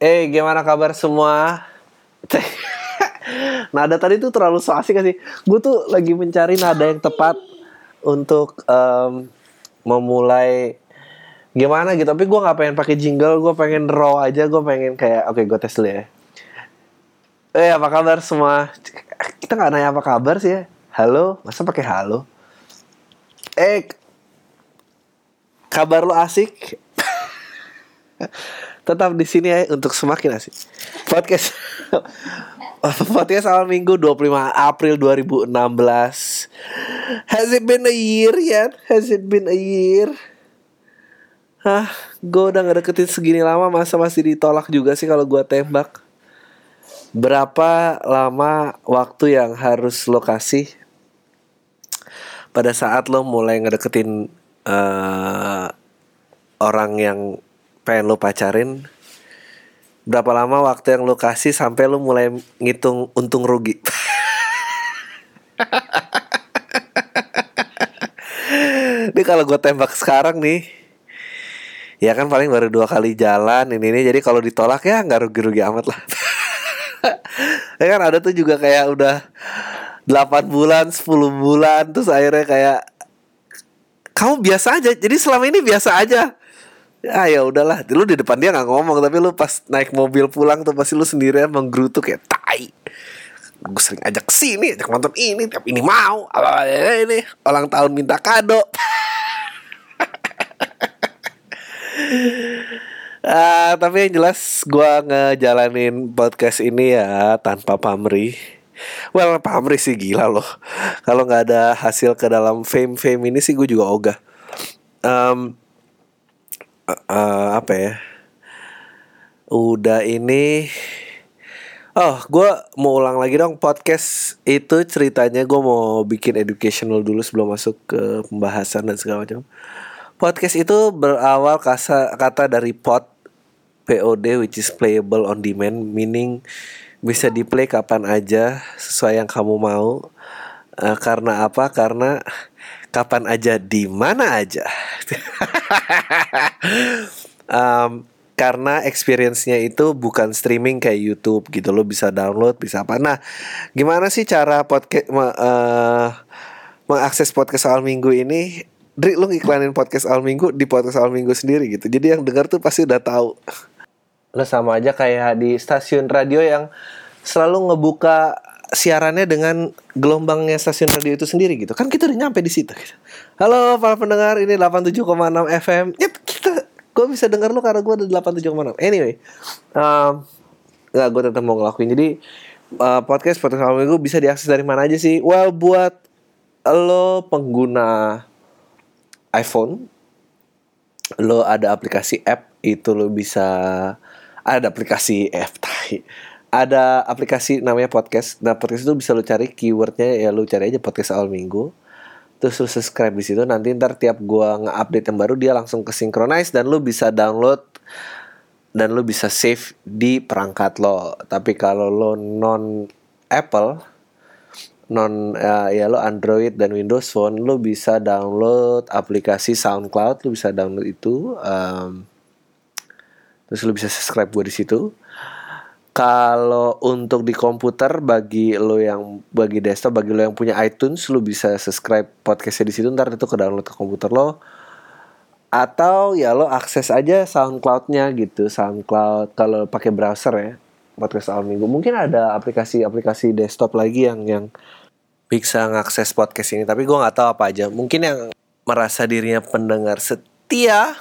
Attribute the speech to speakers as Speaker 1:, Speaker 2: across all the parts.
Speaker 1: Eh, gimana kabar semua? nada tadi tuh terlalu so asik sih? Gue tuh lagi mencari nada yang tepat untuk em, memulai gimana gitu. Tapi gue nggak pengen pakai jingle, gue pengen raw aja. Gue pengen kayak, oke, gue tes dulu ya. Eh, apa kabar semua? Kita nggak nanya apa kabar sih ya? Halo, masa pakai halo? Eh, kabar lo asik? Tetap di sini ya untuk semakin asik. Podcast Podcast awal minggu 25 April 2016. Has it been a year yet? Has it been a year? Hah, gue udah gak deketin segini lama masa masih ditolak juga sih kalau gue tembak. Berapa lama waktu yang harus lo kasih pada saat lo mulai ngedeketin eh, orang yang pengen lo pacarin berapa lama waktu yang lo kasih sampai lo mulai ngitung untung rugi? Ini kalau gue tembak sekarang nih ya kan paling baru dua kali jalan ini ini. Jadi kalau ditolak ya nggak rugi-rugi amat lah. Ya kan ada tuh juga kayak udah 8 bulan 10 bulan terus akhirnya kayak kamu biasa aja. Jadi selama ini biasa aja ya ya udahlah lu di depan dia nggak ngomong tapi lu pas naik mobil pulang tuh pasti lu sendirian menggerutu kayak tai gue sering ajak sini ajak nonton ini tapi ini mau apa ini ulang tahun minta kado Ah, tapi yang jelas gua ngejalanin podcast ini ya tanpa pamrih. Well, pamrih sih gila loh. Kalau nggak ada hasil ke dalam fame-fame ini sih gue juga ogah. Em, eh, apa ya? Udah ini Oh, gue mau ulang lagi dong podcast itu ceritanya gue mau bikin educational dulu sebelum masuk ke pembahasan dan segala macam. Podcast itu berawal kasa, kata dari pod POD which is playable on demand meaning bisa di play kapan aja sesuai yang kamu mau. Eh, karena apa? Karena kapan aja di mana aja. Em, karena experience-nya itu bukan streaming kayak YouTube gitu lo bisa download bisa apa. Nah gimana sih cara podcast mengakses podcast awal minggu ini? Dri lu iklanin podcast awal minggu di podcast awal minggu sendiri gitu. Jadi yang dengar tuh pasti udah tahu. Lo sama aja kayak di stasiun radio yang selalu ngebuka siarannya dengan gelombangnya stasiun radio itu sendiri gitu. Kan kita udah nyampe di situ gitu. halo para pendengar ini 87,6 FM Yep, kita gue bisa denger lu karena gue ada 87,6 anyway um, nggak gue tetap mau ngelakuin. Jadi uh, podcast podcast awal minggu bisa diakses dari mana aja sih? Well buat lo pengguna iPhone lo ada aplikasi app itu lo bisa ada aplikasi app tai. Ada aplikasi namanya podcast. Nah podcast itu bisa lo cari keywordnya ya lo cari aja podcast awal minggu. Terus lu subscribe di situ nanti ntar tiap gua nge-update yang baru dia langsung ke synchronize dan lu bisa download dan lu bisa save di perangkat lo. Tapi kalau lo non Apple non ya, ya lo Android dan Windows Phone lo bisa download aplikasi SoundCloud lo bisa download itu em, terus lo bisa subscribe gue di situ kalau untuk di komputer bagi lo yang bagi desktop bagi lo yang punya iTunes lo bisa subscribe podcastnya di situ ntar itu ke download ke komputer lo. Atau ya lo akses aja SoundCloud-nya gitu SoundCloud kalau pakai browser ya podcast awal minggu. Mungkin ada aplikasi-aplikasi desktop lagi yang yang bisa ngakses podcast ini tapi gue nggak tahu apa aja. Mungkin yang merasa dirinya pendengar setia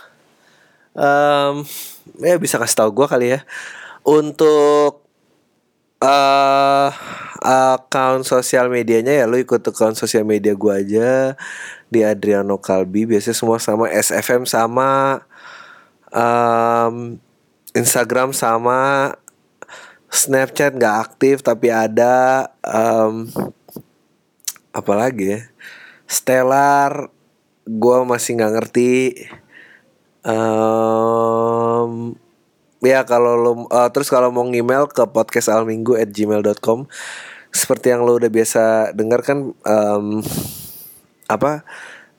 Speaker 1: em ya bisa kasih tahu gue kali ya untuk eh account sosial medianya ya lu ikut account sosial media gue aja di Adriano Kalbi. Biasanya semua sama SFM sama em, Instagram sama Snapchat nggak aktif tapi ada em, apa lagi ya? Stellar gue masih nggak ngerti. Em, ya kalau lo eh, terus kalau mau email ke podcastalminggu at gmail.com seperti yang lo udah biasa dengar kan em, apa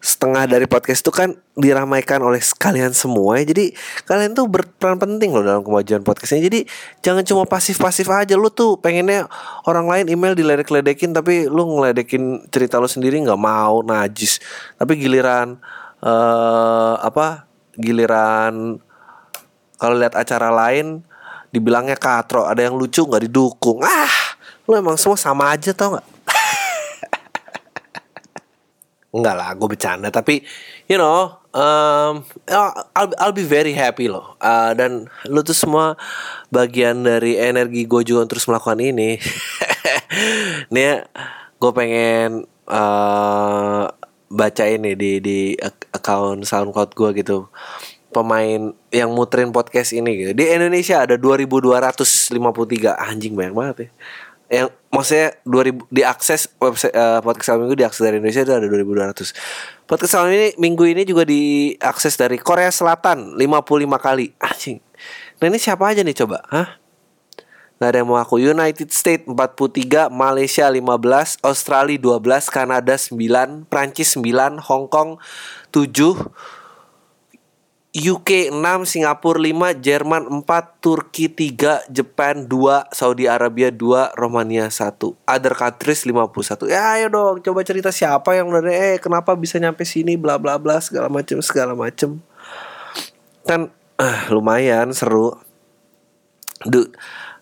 Speaker 1: setengah dari podcast itu kan diramaikan oleh kalian semua ya. Jadi kalian tuh berperan penting loh dalam kemajuan podcastnya. Jadi jangan cuma pasif-pasif aja. Lu tuh pengennya orang lain email diledek-ledekin tapi lu ngeledekin cerita lu sendiri nggak mau najis. Tapi giliran uh, apa? Giliran kalau lihat acara lain dibilangnya katro, ada yang lucu nggak didukung. Ah, lu emang semua sama aja tau nggak? Enggak lah, gue bercanda. Tapi, you know, um, I'll, I'll be very happy loh. Uh, dan lu tuh semua bagian dari energi gue juga terus melakukan ini. Nih, ya, gue pengen uh, baca ini di di account SoundCloud gue gitu. Pemain yang muterin podcast ini gitu. Di Indonesia ada 2253 anjing banyak banget ya yang maksudnya 2000 diakses website uh, podcast Salam Minggu diakses dari Indonesia itu ada 2200. Podcast Salam ini minggu ini juga diakses dari Korea Selatan 55 kali. Anjing. Nah ini siapa aja nih coba? Hah? Gak ada yang mau aku United States 43 Malaysia 15 Australia 12 Kanada 9 Prancis 9 Hong Kong 7 UK 6, Singapura 5, Jerman 4, Turki 3, Jepang 2, Saudi Arabia 2, Romania 1. Other countries 51. Ya ayo dong, coba cerita siapa yang udah eh kenapa bisa nyampe sini bla bla bla segala macem segala macem. Kan uh, lumayan seru. Du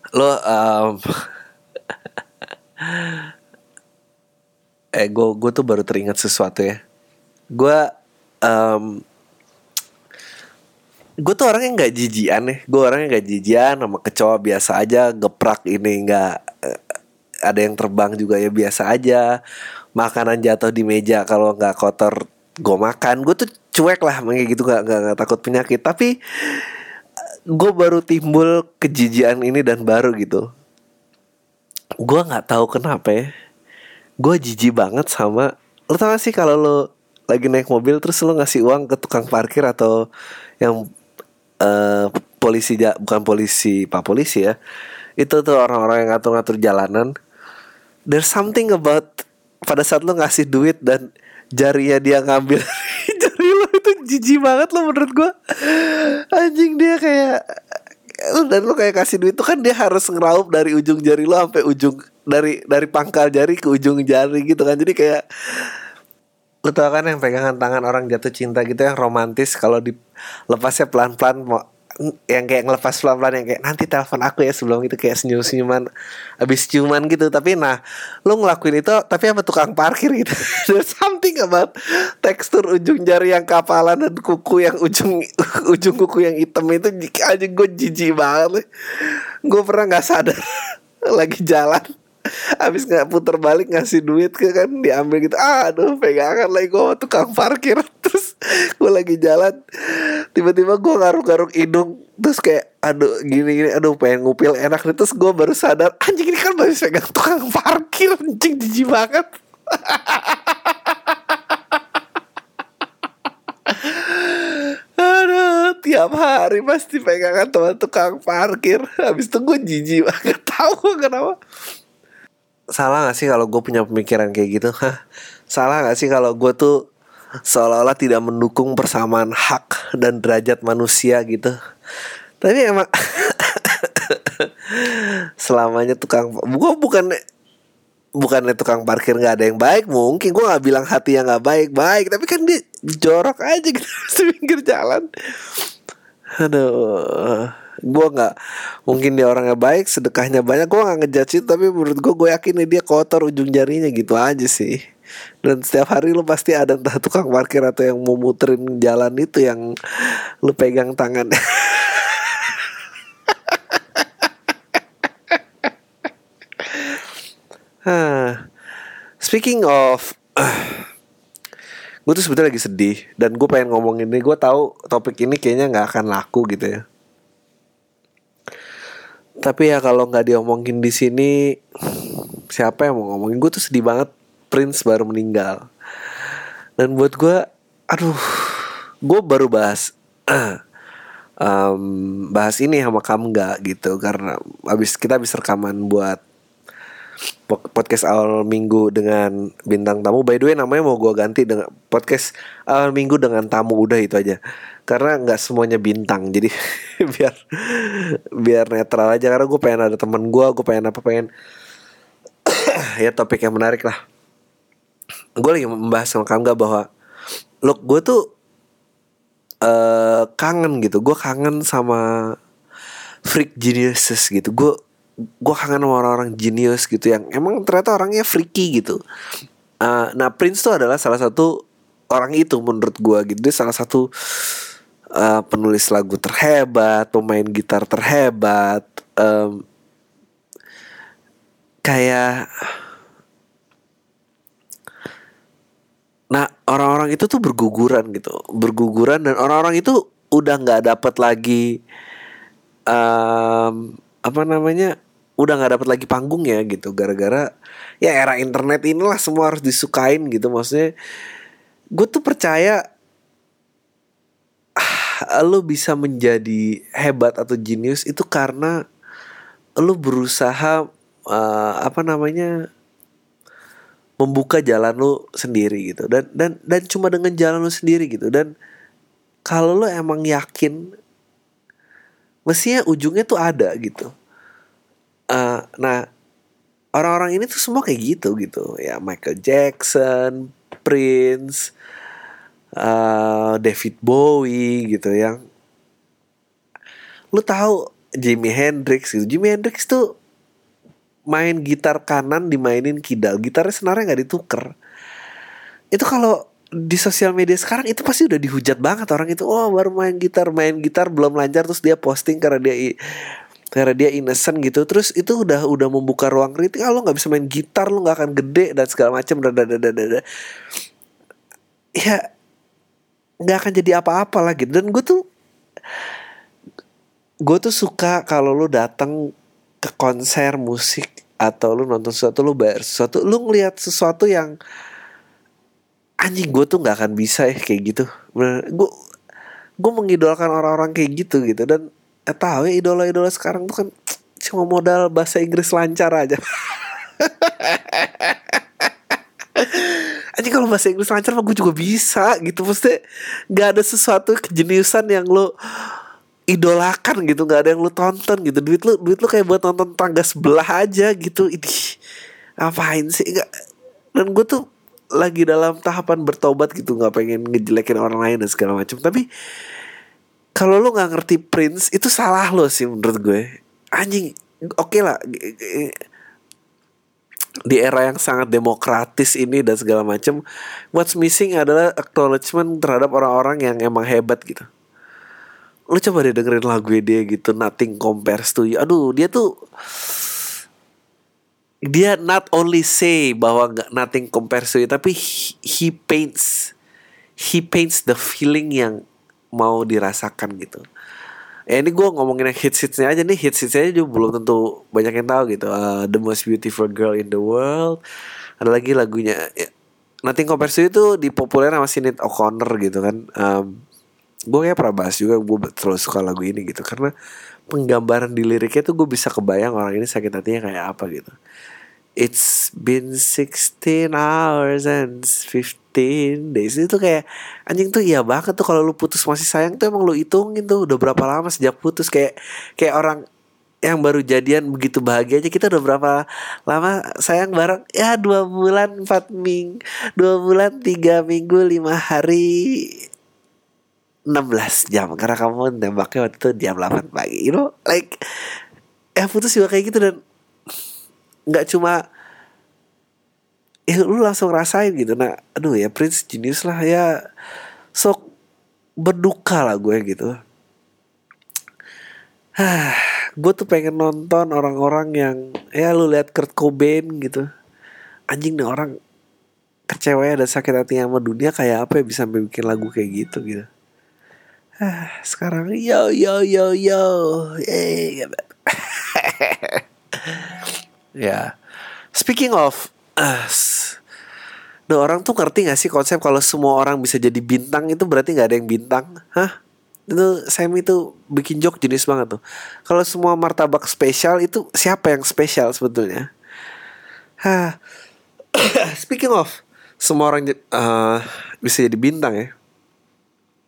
Speaker 1: lo um, eh gue tuh baru teringat sesuatu ya. Gue um, gue tuh orangnya nggak jijian nih. Gue orangnya nggak jijian sama kecoa biasa aja geprak ini nggak uh, ada yang terbang juga ya biasa aja. Makanan jatuh di meja kalau nggak kotor gue makan. Gue tuh cuek lah kayak gitu nggak nggak takut penyakit. Tapi gue baru timbul kejijian ini dan baru gitu. Gue nggak tahu kenapa ya. Gue jijik banget sama lo tau gak sih kalau lo lagi naik mobil terus lo ngasih uang ke tukang parkir atau yang uh, polisi bukan polisi pak polisi ya. Itu tuh orang-orang yang ngatur-ngatur jalanan. There's something about pada saat lo ngasih duit dan jarinya dia ngambil jari lo itu jijik banget lo menurut gue anjing dia kayak dan lo kayak kasih duit itu kan dia harus ngeraup dari ujung jari lo sampai ujung dari dari pangkal jari ke ujung jari gitu kan. Jadi kayak Lu tau kan yang pegangan tangan orang jatuh cinta gitu yang romantis kalau dilepasnya pelan-pelan mau yang kayak ngelepas pelan-pelan yang kayak nanti telepon aku ya sebelum itu kayak senyum-senyuman habis ciuman gitu. Tapi nah lu ngelakuin itu tapi apa tukang parkir gitu. There's something about tekstur ujung jari yang kapalan dan kuku yang ujung ujung kuku yang hitam itu aja gue jijik banget gue pernah nggak sadar lagi jalan Abis nggak putar balik ngasih duit ke kan diambil gitu Aduh pegangan lagi gue tukang parkir Terus gue lagi jalan Tiba-tiba gue garuk-garuk hidung Terus kayak aduh gini-gini Aduh pengen ngupil enak Terus gue baru sadar Anjing ini kan baru pegang tukang parkir Anjing jijik banget Aduh, tiap hari pasti pegangan teman tukang parkir. Habis itu gue jijik banget. Tahu kenapa? Salah gak sih kalau gue punya pemikiran kayak gitu? Hah? Salah gak sih kalau gue tuh seolah-olah tidak mendukung persamaan hak dan derajat manusia gitu? Tapi emang selamanya tukang gue bukan bukannya tukang parkir nggak ada yang baik mungkin gue nggak bilang hati yang nggak baik baik tapi kan dia jorok aja gitu di pinggir jalan aduh gue nggak mungkin dia orangnya baik sedekahnya banyak gue nggak ngejudge itu tapi menurut gue gue yakin nih dia kotor ujung jarinya gitu aja sih. Dan setiap hari lu pasti ada entah tukang parkir atau yang mau muterin jalan itu yang lu pegang tangan. Speaking of Gue tuh sebetulnya lagi sedih Dan gue pengen ngomong ini Gue tahu topik ini kayaknya gak akan laku gitu ya tapi ya kalau nggak diomongin di sini siapa yang mau ngomongin gue tuh sedih banget Prince baru meninggal dan buat gue aduh gue baru bahas um, bahas ini sama kamu nggak gitu karena abis kita habis rekaman buat podcast awal minggu dengan bintang tamu. By the way namanya mau gue ganti dengan podcast awal minggu dengan tamu udah itu aja. Karena nggak semuanya bintang, jadi biar biar netral aja. Karena gue pengen ada teman gue, gue pengen apa pengen ya topik yang menarik lah. Gue lagi membahas sama kamu bahwa look gue tuh uh, kangen gitu. Gue kangen sama freak geniuses gitu. Gue gue kangen sama orang-orang genius gitu yang emang ternyata orangnya freaky gitu. Uh, nah Prince tuh adalah salah satu orang itu menurut gue gitu. Dia salah satu uh, penulis lagu terhebat, pemain gitar terhebat. Um, kayak Nah orang-orang itu tuh berguguran gitu, berguguran dan orang-orang itu udah nggak dapat lagi um, apa namanya udah nggak dapat lagi panggung ya gitu gara-gara ya era internet inilah semua harus disukain gitu maksudnya gue tuh percaya lo bisa menjadi hebat atau jenius itu karena lo berusaha uh, apa namanya membuka jalan lo sendiri gitu. Dan dan dan cuma dengan jalan lo sendiri gitu. Dan kalau lo emang yakin mestinya ujungnya tuh ada gitu. Uh, nah orang-orang ini tuh semua kayak gitu gitu. Ya Michael Jackson Prince uh, David Bowie gitu yang lu tahu Jimi Hendrix gitu. Jimi Hendrix tuh main gitar kanan dimainin kidal. Gitarnya sebenarnya nggak dituker. Itu kalau di sosial media sekarang itu pasti udah dihujat banget orang itu. Oh baru main gitar main gitar belum lancar terus dia posting karena dia karena dia innocent gitu. Terus itu udah udah membuka ruang kritik. Ah, lo nggak bisa main gitar lo nggak akan gede dan segala macam dan ya nggak akan jadi apa-apa lagi. Dan gue tuh gue tuh suka kalau lo datang ke konser musik atau lu nonton sesuatu lu bayar sesuatu lu ngelihat sesuatu yang anjing gue tuh nggak akan bisa ya kayak gitu. Gue gue mengidolakan orang-orang kayak gitu gitu. Dan eh, tahu ya idola-idola sekarang tuh kan cuma modal bahasa Inggris lancar aja Anjing kalau bahasa Inggris lancar mah gue juga bisa gitu. Maksudnya Gak ada sesuatu kejeniusan yang lo idolakan gitu. Gak ada yang lo tonton gitu. Duit lo duit lo kayak buat nonton tangga sebelah aja gitu. Ini Apain sih? Gak. Dan gue tuh lagi dalam tahapan bertobat gitu. Nggak pengen ngejelekin orang lain dan segala macam tapi kalau lo nggak ngerti Prince itu salah lo sih menurut gue. Anjing oke okay lah di era yang sangat demokratis ini dan segala macam what's missing adalah acknowledgement terhadap orang-orang yang emang hebat gitu lo coba deh dengerin lagu dia gitu nothing compares to you aduh dia tuh dia not only say bahwa nothing compares to you tapi he paints he paints the feeling yang mau dirasakan gitu. Ya ini gue ngomongin yang hits hitsnya aja nih hits hitsnya juga belum tentu banyak yang tahu gitu. Uh, the most beautiful girl in the world. Ada lagi lagunya ya, Nothing You itu dipopuler sama Sinead O'Connor gitu kan. Um, gue kayak pernah bahas juga gue terlalu suka lagu ini gitu karena penggambaran di liriknya tuh gue bisa kebayang orang ini sakit hatinya kayak apa gitu. It's been 16 hours and 15 days. Itu kayak anjing tuh iya banget tuh kalau lu putus masih sayang tuh emang lu hitungin tuh. Udah berapa lama sejak putus? Kayak kayak orang yang baru jadian begitu bahagia aja. Kita udah berapa lama sayang bareng? Ya dua bulan empat ming dua bulan tiga minggu lima hari 16 jam. Karena kamu nembaknya waktu itu jam 8 pagi. You know like ya putus juga kayak gitu dan nggak cuma ya lu langsung rasain gitu. Nah aduh ya Prince genius lah ya. Sok berduka lah gue gitu. Hah, gue tuh pengen nonton orang-orang yang ya lu lihat Kurt Cobain gitu. Anjing nih orang kecewa dan sakit hati sama dunia kayak apa ya bisa bikin lagu kayak gitu gitu. Ah sekarang yo yo yo yo. Eh ya speaking of us Nah orang tuh ngerti gak sih konsep kalau semua orang bisa jadi bintang itu berarti gak ada yang bintang? Hah? Itu Sam itu bikin joke jenis banget tuh. Kalau semua martabak spesial itu siapa yang spesial sebetulnya? Hah. Speaking of, semua orang uh, bisa jadi bintang ya.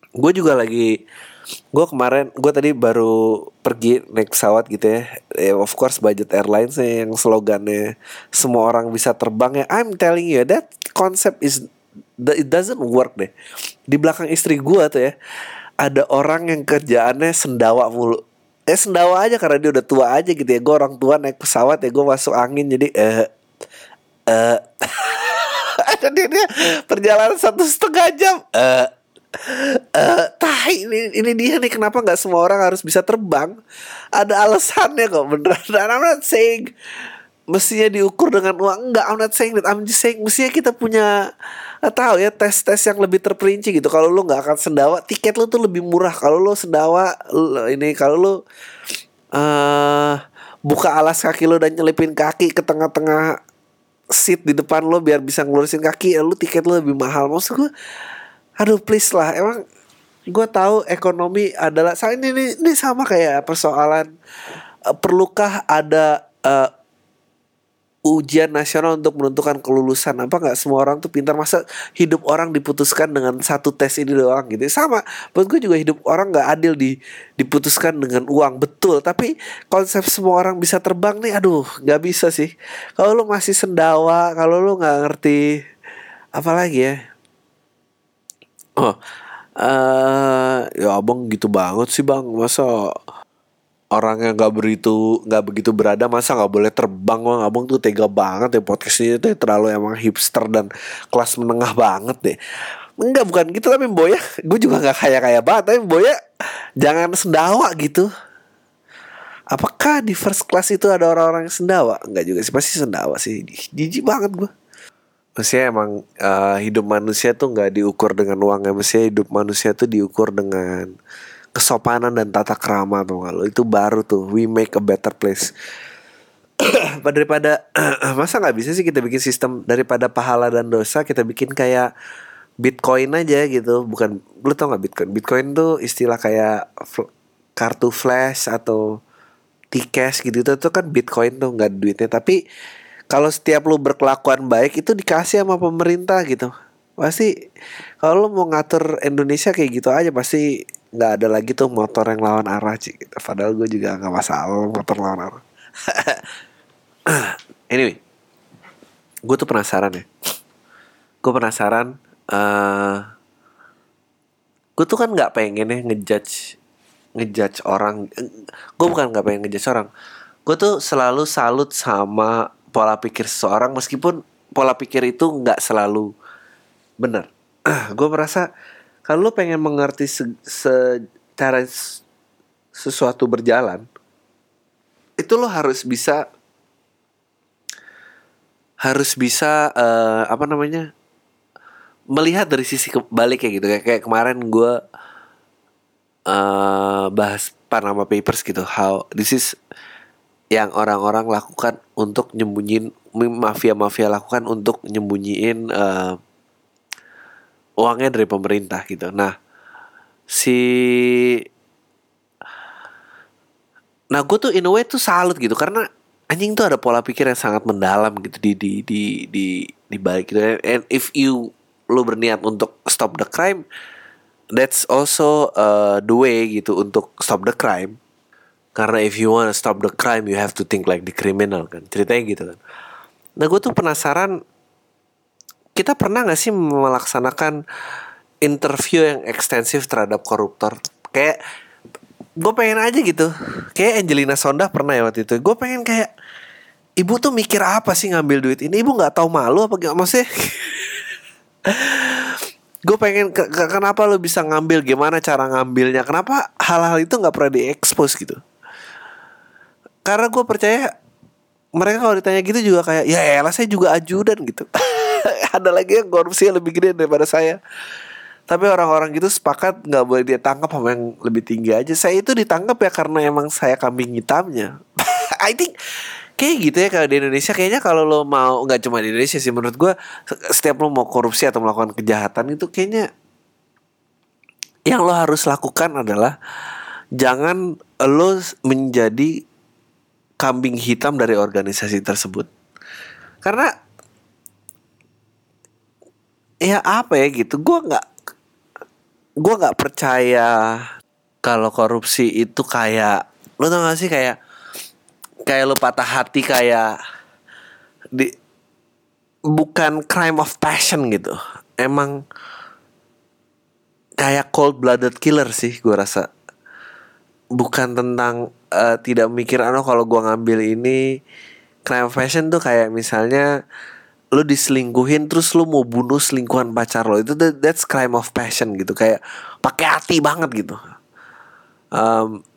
Speaker 1: Gue juga lagi, gue kemarin, gue tadi baru pergi naik pesawat gitu ya. ya of course budget airlines yang slogannya semua orang bisa terbang ya. I'm telling you that concept is it doesn't work deh. Di belakang istri gue tuh ya, ada orang yang kerjaannya sendawa mulu eh sendawa aja karena dia udah tua aja gitu ya gue orang tua naik pesawat ya gue masuk angin jadi eh eh jadi dia perjalanan satu setengah jam eh uh, tah ini ini dia nih kenapa nggak semua orang harus bisa terbang? Ada alasannya kok beneran. Dan I'm not saying mestinya diukur dengan uang enggak I'm not saying that. I'm just saying mestinya kita punya nggak tahu ya tes tes yang lebih terperinci gitu. Kalau lu nggak akan sendawa tiket lu tuh lebih murah. Kalau lu sendawa ini kalau lu uh, buka alas kaki lu dan nyelipin kaki ke tengah-tengah seat di depan lo biar bisa ngelurusin kaki ya lu tiket lu lebih mahal. Maksud gue aduh please lah. Emang gue tahu ekonomi adalah ini, ini ini sama kayak persoalan uh, perlukah ada uh, ujian nasional untuk menentukan kelulusan? Apa nggak semua orang tuh pintar? Masa hidup orang diputuskan dengan satu tes ini doang gitu? Sama. Buat gue juga hidup orang nggak adil di diputuskan dengan uang. Betul. Tapi konsep semua orang bisa terbang nih aduh nggak bisa sih. Kalau lu masih sendawa kalau lu nggak ngerti apa lagi ya oh uh, ya abang gitu banget sih bang. Masa orang yang nggak begitu nggak begitu berada masa nggak boleh terbang bang? Abang tuh tega banget ya podcast ini tuh terlalu emang hipster dan kelas menengah banget deh. Enggak bukan gitu tapi Boya Gue juga gak kaya-kaya banget Tapi Boya Jangan sendawa gitu. Apakah di first class itu ada orang-orang yang sendawa? Enggak juga sih Pasti sendawa sih. Jijik banget gue Maksudnya emang uh, Hidup manusia tuh gak diukur dengan uangnya. Maksudnya hidup manusia tuh diukur dengan kesopanan dan tata krama tuh kalau itu baru tuh. We make a better place. Daripada masa nggak bisa sih kita bikin sistem? Daripada pahala dan dosa kita bikin kayak Bitcoin aja gitu. Bukan lu tau nggak Bitcoin? Bitcoin tuh istilah kayak kartu flash atau T-cash gitu. Itu kan Bitcoin tuh nggak duitnya. Tapi kalau setiap lu berkelakuan baik itu dikasih sama pemerintah gitu. Pasti kalau lu mau ngatur Indonesia kayak gitu aja pasti nggak ada lagi tuh motor yang lawan arah sih gitu. padahal gue juga nggak masalah motor lawan arah. Anyway gue tuh penasaran ya. Gue penasaran uh, gue tuh kan nggak pengen ya ngejudge ngejudge orang. Gue bukan nggak pengen ngejudge orang. Gue tuh selalu salut sama pola pikir seseorang meskipun pola pikir itu nggak selalu benar. Gue merasa kalau lo pengen mengerti se secara sesuatu berjalan itu lo harus bisa harus bisa uh, apa namanya melihat dari sisi kebalik kayak gitu. Kayak, kayak kemarin gue uh, bahas Panama Papers gitu. How this is yang orang-orang lakukan untuk nyembunyiin mafia-mafia lakukan untuk nyembunyiin uh, uangnya dari pemerintah gitu. Nah, si Nah, gue tuh in a way tuh salut gitu karena anjing tuh ada pola pikir yang sangat mendalam gitu di di di di di balik gitu. And if you lo berniat untuk stop the crime, that's also uh, the way gitu untuk stop the crime. Karena if you wanna stop the crime, you have to think like the criminal kan. Ceritanya gitu kan. Nah, gue tuh penasaran kita pernah gak sih melaksanakan interview yang ekstensif terhadap koruptor? Kayak gue pengen aja gitu. Kayak Angelina Sonda pernah ya waktu itu. Gue pengen kayak ibu tuh mikir apa sih ngambil duit ini? Ibu nggak tahu malu apa gak maksudnya gue pengen ke, kenapa lo bisa ngambil? Gimana cara ngambilnya? Kenapa hal-hal itu nggak pernah diekspos gitu karena gue percaya mereka kalau ditanya gitu juga kayak ya elah saya juga ajudan gitu. Ada lagi yang korupsi yang lebih gede daripada saya. Tapi orang-orang gitu sepakat nggak boleh dia tangkap sama yang lebih tinggi aja. Saya itu ditangkap ya karena emang saya kambing hitamnya. I think kayak gitu ya kalau di Indonesia. Kayaknya kalau lo mau nggak cuma di Indonesia sih menurut gue setiap lo mau korupsi atau melakukan kejahatan itu kayaknya yang lo harus lakukan adalah jangan lo menjadi kambing hitam dari organisasi tersebut. Karena ya apa ya gitu gue nggak gue nggak percaya kalau korupsi itu kayak lo tau gak sih kayak kayak lo patah hati kayak di bukan crime of passion gitu. Emang kayak cold blooded killer sih gue rasa. Bukan tentang uh, tidak mikir ano kalau gue ngambil ini crime of passion tuh kayak misalnya lu diselingkuhin terus lu mau bunuh selingkuhan pacar lo. Itu that's crime of passion gitu kayak pakai hati banget gitu. Um,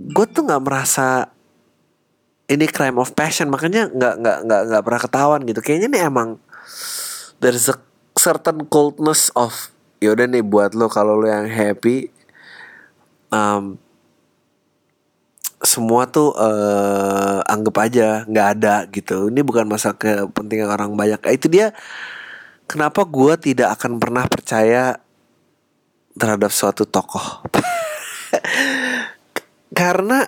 Speaker 1: gue tuh nggak merasa ini crime of passion makanya nggak nggak nggak nggak pernah ketahuan gitu. Kayaknya nih emang there's a certain coldness of yaudah nih buat lo kalau lo yang happy um, semua tuh uh, anggap aja nggak ada gitu. Ini bukan masa kepentingan orang banyak. Itu dia. Kenapa gue tidak akan pernah percaya terhadap suatu tokoh? Karena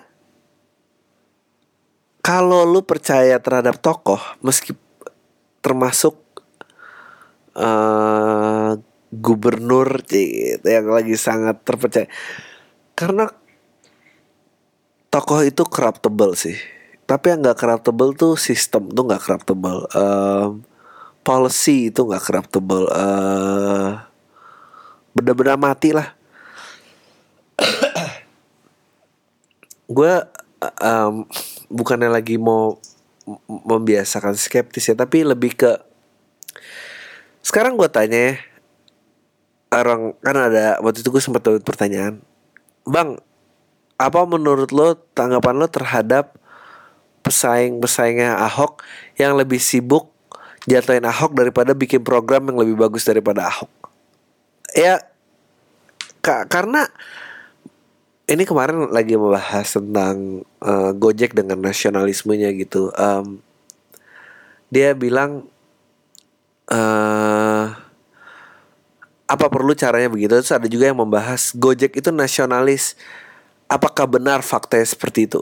Speaker 1: kalau lu percaya terhadap tokoh meski termasuk uh, gubernur gitu, yang lagi sangat terpercaya. Karena tokoh itu corruptible sih. Tapi yang nggak corruptible tuh sistem tuh nggak corruptible um, policy itu nggak corruptible uh, benda-benda mati lah. Gue um, bukannya lagi mau membiasakan skeptis ya tapi lebih ke sekarang gue tanya ya. Orang kan ada waktu itu gue sempat dapat pertanyaan. Bang apa menurut lo tanggapan lo terhadap pesaing-pesaingnya Ahok yang lebih sibuk jatuhin Ahok daripada bikin program yang lebih bagus daripada Ahok? Ya ka karena ini kemarin lagi membahas tentang uh, Gojek dengan nasionalismenya gitu. Um, dia bilang uh, apa perlu caranya begitu? Terus ada juga yang membahas Gojek itu nasionalis apakah benar faktanya seperti itu?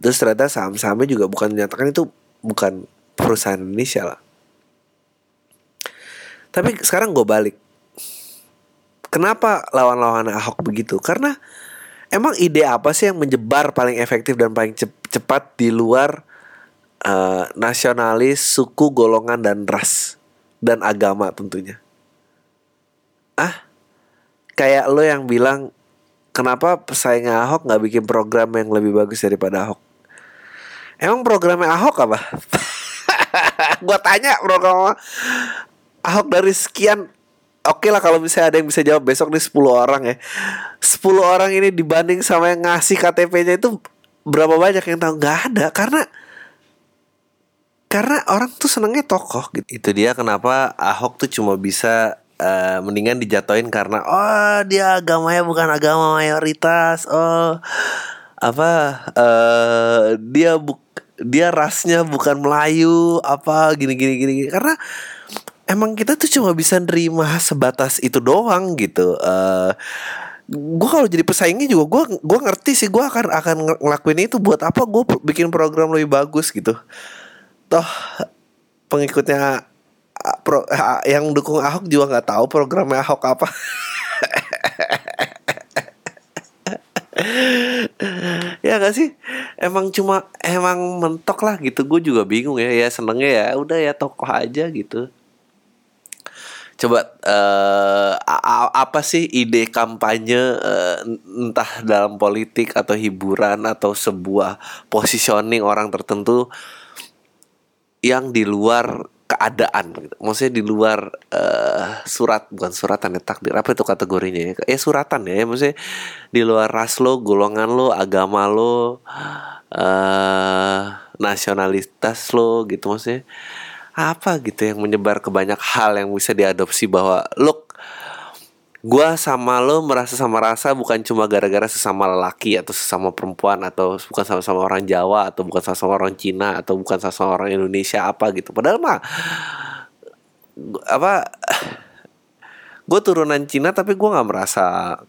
Speaker 1: Terus ternyata saham-sahamnya juga bukan menyatakan itu bukan perusahaan Indonesia lah. Tapi sekarang gue balik. Kenapa lawan-lawan Ahok begitu? Karena emang ide apa sih yang menyebar paling efektif dan paling cepat di luar uh, nasionalis, suku, golongan dan ras dan agama tentunya? Ah, kayak lo yang bilang kenapa pesaing Ahok nggak bikin program yang lebih bagus daripada Ahok? Emang programnya Ahok apa? gua tanya program Ahok dari sekian Oke okay lah kalau misalnya ada yang bisa jawab besok nih 10 orang ya 10 orang ini dibanding sama yang ngasih KTP-nya itu Berapa banyak yang tahu Gak ada karena Karena orang tuh senengnya tokoh gitu Itu dia kenapa Ahok tuh cuma bisa uh, mendingan dijatuhin karena oh dia agamanya bukan agama mayoritas. Oh apa uh, dia buk dia rasnya bukan Melayu apa gini gini gini, karena emang kita tuh cuma bisa nerima sebatas itu doang gitu. Uh, gue kalau jadi pesaingnya juga gue gue ngerti sih gue akan akan ngelakuin itu buat apa gue bikin program lebih bagus gitu. Toh pengikutnya pro, yang dukung Ahok juga nggak tahu programnya Ahok apa. ya gak sih? Emang cuma emang mentok lah gitu. Gue juga bingung ya. Ya senengnya ya udah ya tokoh aja gitu. Coba uh, apa sih ide kampanye uh, entah dalam politik atau hiburan atau sebuah positioning orang tertentu yang di luar keadaan gitu. Maksudnya di luar uh, surat bukan suratan ya takdir apa itu kategorinya ya? Eh suratan ya, maksudnya di luar ras lo, golongan lo, agama lo, uh, nasionalitas lo gitu maksudnya apa gitu yang menyebar ke banyak hal yang bisa diadopsi bahwa look Gua sama lo merasa sama rasa bukan cuma gara-gara sesama lelaki atau sesama perempuan atau bukan sama-sama orang Jawa atau bukan sama-sama orang Cina atau bukan sama-sama orang Indonesia apa gitu. Padahal mah apa gue turunan Cina tapi gue nggak merasa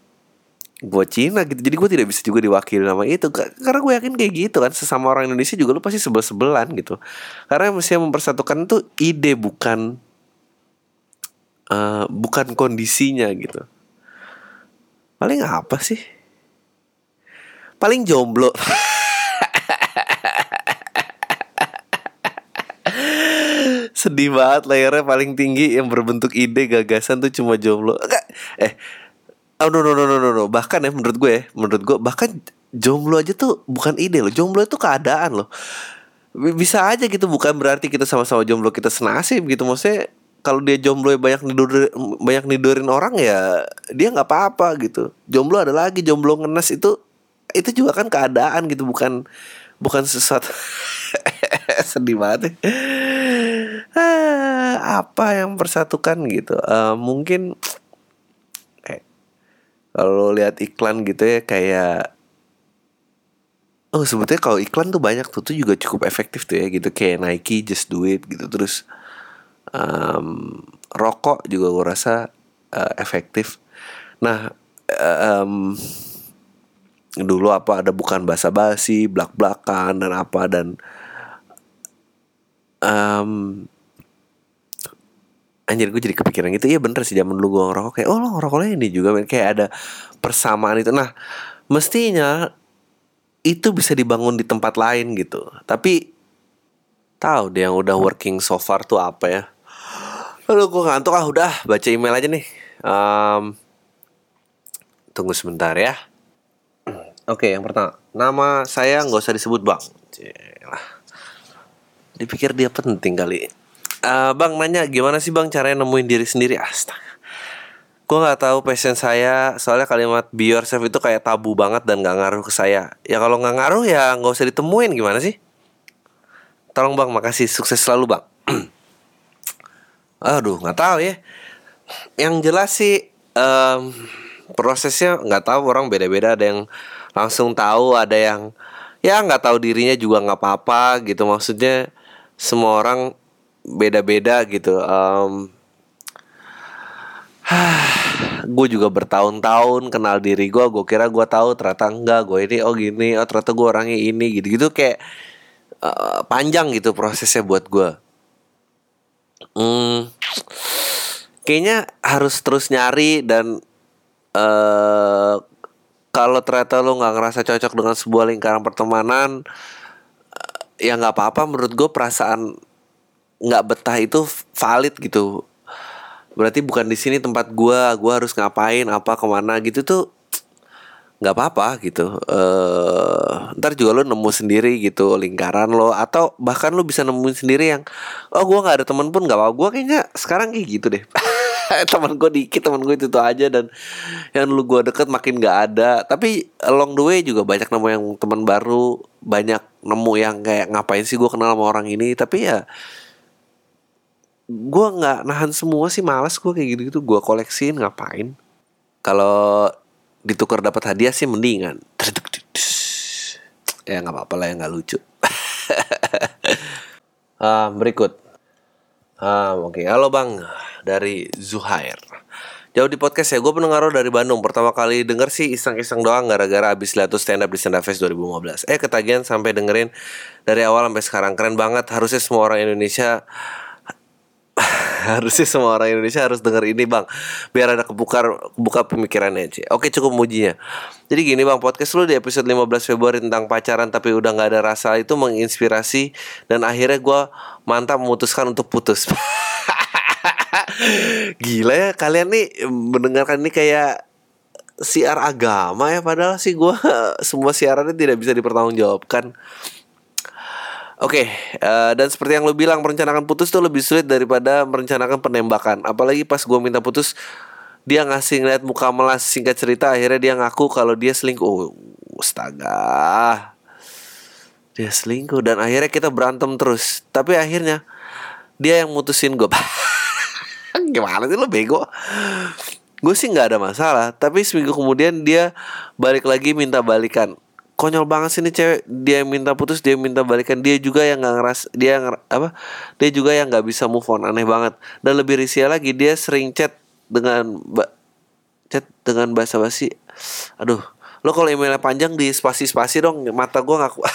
Speaker 1: gue Cina gitu. Jadi gue tidak bisa juga diwakili nama itu. Karena gue yakin kayak gitu kan sesama orang Indonesia juga lu pasti sebel sebelan gitu. Karena yang mesti mempersatukan tuh ide bukan uh, bukan kondisinya gitu. Paling apa sih? Paling jomblo. Sedih banget layarnya paling tinggi yang berbentuk ide gagasan tuh cuma jomblo. Eh oh no no no no no bahkan ya menurut gue ya menurut gue bahkan jomblo aja tuh bukan ide loh. Jomblo itu keadaan loh. Bisa aja gitu bukan berarti kita sama-sama jomblo kita senasib gitu. Maksudnya kalau dia jomblo ya banyak nidur banyak nidurin orang ya dia nggak apa-apa gitu. Jomblo ada lagi jomblo ngenes itu itu juga kan keadaan gitu bukan bukan sesuatu sedih banget. Ya. Apa yang persatukan gitu? Uh, mungkin eh, kalau lihat iklan gitu ya kayak oh sebetulnya kalau iklan tuh banyak tuh tuh juga cukup efektif tuh ya gitu. Kayak Nike just do it gitu terus um, rokok juga gue rasa uh, efektif. Nah um, dulu apa ada bukan basa basi blak blakan dan apa dan um, anjir gue jadi kepikiran gitu. Iya bener sih zaman dulu gue ngerokok kayak oh lo ngerokoknya ini juga kayak ada persamaan itu. Nah mestinya itu bisa dibangun di tempat lain gitu. Tapi tahu dia yang udah working so far tuh apa ya Aduh gue ngantuk ah udah baca email aja nih um, tunggu sebentar ya Oke, yang pertama, nama saya nggak usah disebut bang. Celah. Dipikir dia penting kali. Uh, bang nanya gimana sih bang caranya nemuin diri sendiri? Astaga. Gue nggak tahu passion saya, soalnya kalimat be yourself itu kayak tabu banget dan nggak ngaruh ke saya. Ya kalau nggak ngaruh ya nggak usah ditemuin gimana sih? Tolong bang, makasih sukses selalu bang. Aduh, nggak tahu ya. Yang jelas sih um, prosesnya nggak tahu orang beda-beda. Ada yang langsung tahu ada yang ya nggak tahu dirinya juga nggak apa-apa gitu. Maksudnya semua orang beda-beda gitu. Um, gue juga bertahun-tahun kenal diri gue gue kira gue tahu ternyata enggak gue ini oh gini oh ternyata gue orangnya ini gitu gitu kayak uh, panjang gitu prosesnya buat gue hmm, kayaknya harus terus nyari dan uh, kalau ternyata lo nggak ngerasa cocok dengan sebuah lingkaran pertemanan ya nggak apa-apa. Menurut gue perasaan nggak betah itu valid gitu. Berarti bukan di sini tempat gue gue harus ngapain apa ke mana gitu tuh nggak apa-apa gitu. Uh, ntar juga lo nemu sendiri gitu lingkaran lo. Atau bahkan lo bisa nemuin sendiri yang oh gue nggak ada temen pun nggak apa gue kayaknya sekarang kayak gitu deh. Teman gue dikit teman gue itu tuh aja. Dan yang dulu gue deket makin gak ada. Tapi along the way juga banyak nemu yang teman baru. Banyak nemu yang kayak ngapain sih gue kenal sama orang ini? Tapi ya gue nggak nahan semua sih. Malas gue kayak gitu gitu gue koleksiin ngapain? Kalau ditukar dapat hadiah sih mendingan. Ya nggak apa-apa lah ya nggak lucu. Uh, berikut. Ah, oke. Okay. Halo Bang, dari Zuhair. Jauh di podcast ya, gue pendengar dari Bandung. Pertama kali denger sih iseng-iseng doang Gara-gara abis lihat tuh stand up di Stand Up Fest 2015 Eh ketagihan sampai dengerin Dari awal sampai sekarang. Keren banget. Harusnya semua orang Indonesia harusnya semua orang Indonesia harus denger ini bang. Biar ada kebuka kebuka pemikirannya sih oke cukup mujinya. Jadi gini bang podcast lu di episode 15 Februari tentang pacaran tapi udah nggak ada rasa itu menginspirasi dan akhirnya gue mantap memutuskan untuk putus. Gila ya kalian nih mendengarkan ini kayak siar agama ya padahal sih gue semua siarannya tidak bisa dipertanggungjawabkan Oke, okay, uh, eh, dan seperti yang lo bilang merencanakan putus tuh lebih sulit daripada merencanakan penembakan. Apalagi pas gue minta putus, dia ngasih ngeliat muka melas singkat cerita akhirnya dia ngaku kalau dia selingkuh. Oh, astaga. Dia selingkuh dan akhirnya kita berantem terus. Tapi akhirnya dia yang mutusin gue. Gimana sih lo bego? Gue sih nggak ada masalah. Tapi seminggu kemudian dia balik lagi minta balikan konyol banget sih nih cewek. Dia minta putus dia minta balikan. Dia juga yang nggak ngeras dia nger, apa? Dia juga yang nggak bisa move on. Aneh banget. Dan lebih risih lagi dia sering chat dengan chat dengan bahasa basi Aduh, lo kalau emailnya panjang di spasi-spasi dong, mata gue ngaku.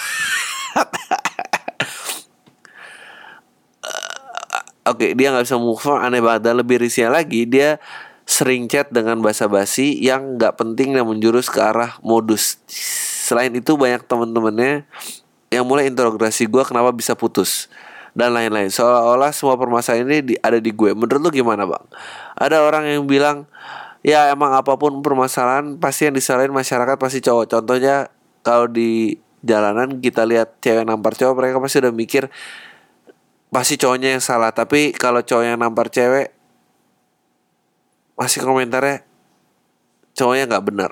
Speaker 1: Oke, okay, dia nggak bisa move on, aneh banget. Dan lebih risih lagi dia sering chat dengan basa-basi yang nggak penting dan menjurus ke arah modus. Selain itu banyak temen-temennya yang mulai interogasi gue kenapa bisa putus dan lain-lain. Seolah-olah semua permasalahan ini di, ada di gue. Menurut lu gimana bang? Ada orang yang bilang ya emang apa pun permasalahan pasti yang disalahin masyarakat pasti cowok. Contohnya kalau di jalanan kita lihat cewek nampar cowok mereka pasti udah mikir pasti cowoknya yang salah tapi kalau cowok yang nampar cewek masih komentarnya cowoknya nggak benar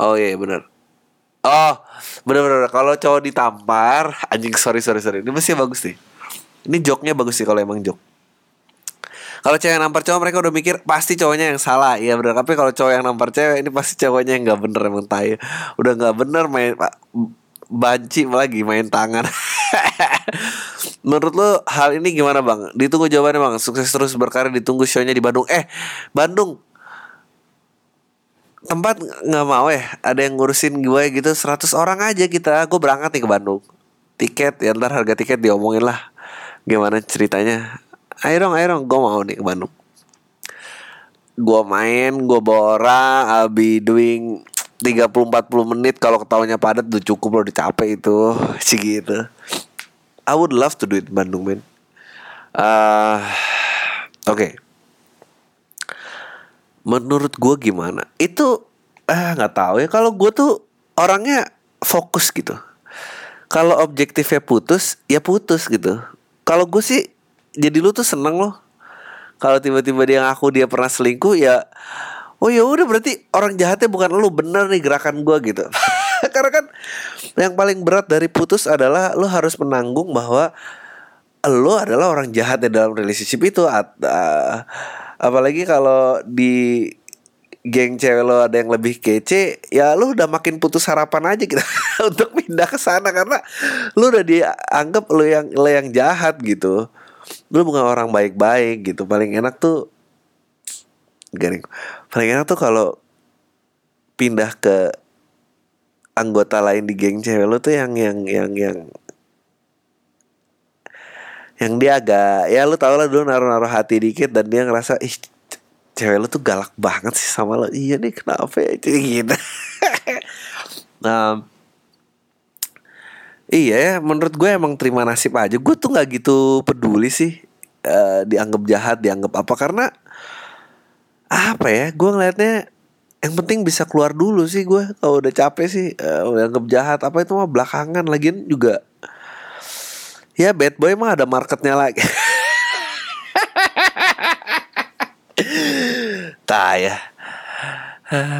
Speaker 1: oh iya benar oh benar-benar kalau cowok ditampar anjing sorry sorry sorry ini masih bagus nih ini joknya bagus sih kalau emang jok kalau cewek yang nampar cowok mereka udah mikir pasti cowoknya yang salah iya benar tapi kalau cowok yang nampar cewek ini pasti cowoknya yang nggak bener emang tai udah nggak bener main banci lagi main tangan Menurut lo hal ini gimana bang? Ditunggu jawabannya bang. Sukses terus berkarya. Ditunggu shownya di Bandung. Eh, Bandung. Tempat nggak mau ya? Ada yang ngurusin gue gitu 100 orang aja kita. Gue berangkat nih ke Bandung. Tiket ya ntar harga tiket diomongin lah. Gimana ceritanya? Ayo dong, ayo dong. Gue mau nih ke Bandung. Gue main, gue orang, I'll be doing 30-40 menit kalau ketawanya padat udah cukup loh dicapek itu sih gitu I would love to do it Bandung men. Uh, Oke. Okay. Menurut gue gimana? Itu ah nggak tahu ya. Kalau gue tuh orangnya fokus gitu. Kalau objektifnya putus, ya putus gitu. Kalau gue sih jadi lu tuh seneng loh. Kalau tiba-tiba dia ngaku dia pernah selingkuh ya oh ya udah berarti orang jahatnya bukan lu bener nih gerakan gue gitu karena kan yang paling berat dari putus adalah lo harus menanggung bahwa lo adalah orang jahat di dalam relationship itu At, uh, apalagi kalau di geng cewek lo ada yang lebih kece ya lo udah makin putus harapan aja gitu untuk pindah ke sana. Karena lo udah dianggap lo yang lo yang jahat gitu. Lo bukan orang baik-baik gitu. Paling enak tuh garing paling enak tuh kalau pindah ke anggota lain di geng cewek lo tuh yang yang yang yang yang dia agak ya lu tau lah dulu naruh-naruh hati dikit dan dia ngerasa ih cewek lu tuh galak banget sih sama lo. Iya nih kenapa ya? Gitu. Nah iya ya menurut gue emang terima nasib aja. Gue tuh nggak gitu peduli sih uh, dianggap jahat dianggap apa. Karena apa ya gue ngeliatnya yang penting bisa keluar dulu sih gue. Kalau udah capek sih uh, anggap jahat apa itu mah belakangan. Lagian juga ya bad boy mah ada marketnya lagi. Tak ya.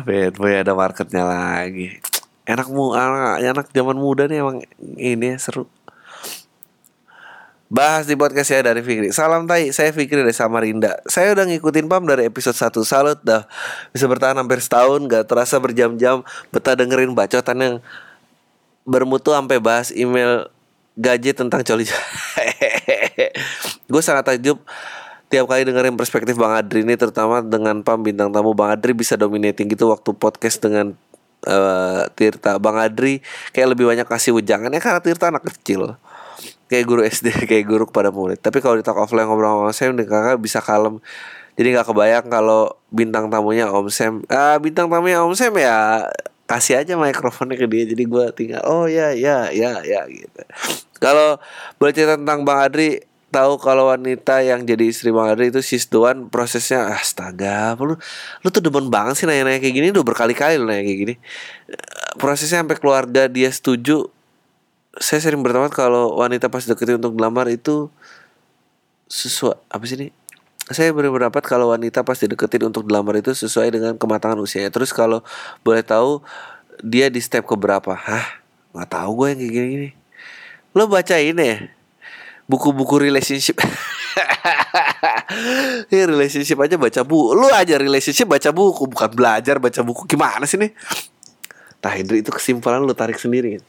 Speaker 1: Bad boy ada marketnya lagi. Enak mu anak anak zaman muda nih emang ini seru. Bahas di podcast saya dari Fikri. Salam tai, saya Fikri dari Samarinda. Saya udah ngikutin Pam dari episode 1 Salut dah. Bisa bertahan hampir setahun Gak terasa berjam-jam. Betah dengerin bacotan yang Bermutu sampai bahas email gaji tentang coli Gue sangat takjub tiap kali dengerin perspektif Bang Adri ini terutama dengan Pam bintang tamu. Bang Adri bisa dominating gitu waktu podcast dengan uh, Tirta. Bang Adri kayak lebih banyak kasih ujangan. Ya karena Tirta anak kecil. Kayak guru SD kayak guru kepada murid. Tapi kalau di talk offline ngobrol sama Sam kakak bisa kalem. Jadi nggak kebayang kalau bintang tamunya Om Sam. Ah bintang tamunya Om Sam ya kasih aja mikrofonnya ke dia jadi gue tinggal oh ya ya ya ya gitu. Kalau boleh tentang Bang Adri tahu kalau wanita yang jadi istri Bang Adri itu sistuan prosesnya astaga lu lu tuh demen banget sih nanya-nanya kayak gini udah berkali-kali lu nanya kayak gini. Prosesnya sampai keluarga dia setuju. Saya sering berteman kalau wanita pas deketin untuk gelamar itu sesuai apa sih ini? Saya berpendapat kalau wanita pas dideketin untuk gelamar itu sesuai dengan kematangan usianya. Terus kalau boleh tahu dia di step keberapa? Hah? Nggak tahu gue yang kayak gini-gini. Lo baca ini ya? Buku-buku relationship. Ini relationship aja baca buku. Lu aja relationship baca buku, bukan belajar baca buku. Gimana sih nih? Hendri itu kesimpulan lu tarik sendiri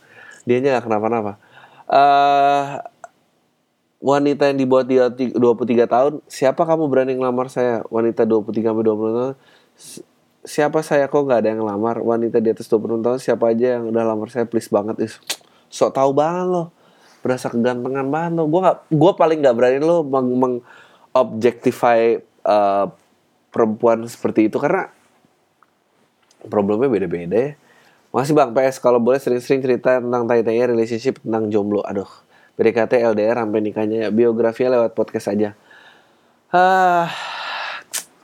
Speaker 1: dianya gak kenapa-napa uh, wanita yang di bawah 23 tahun siapa kamu berani ngelamar saya? Wanita 23 sampai 20 tahun. Siapa saya? Kok nggak ada yang lamar wanita di atas 20 tahun siapa aja yang udah lamar saya? Please banget is sok tahu banget lo berasa kegantengan banget lo gue nggak gue paling nggak berani lo meng, meng objectify uh, perempuan seperti itu karena problemnya beda-beda. Ya Makasih Bang PS kalau boleh sering-sering cerita tentang tai-tai relationship tentang jomblo. Aduh, PDKT LDR sampai nikahnya ya. biografinya lewat podcast aja. Ah,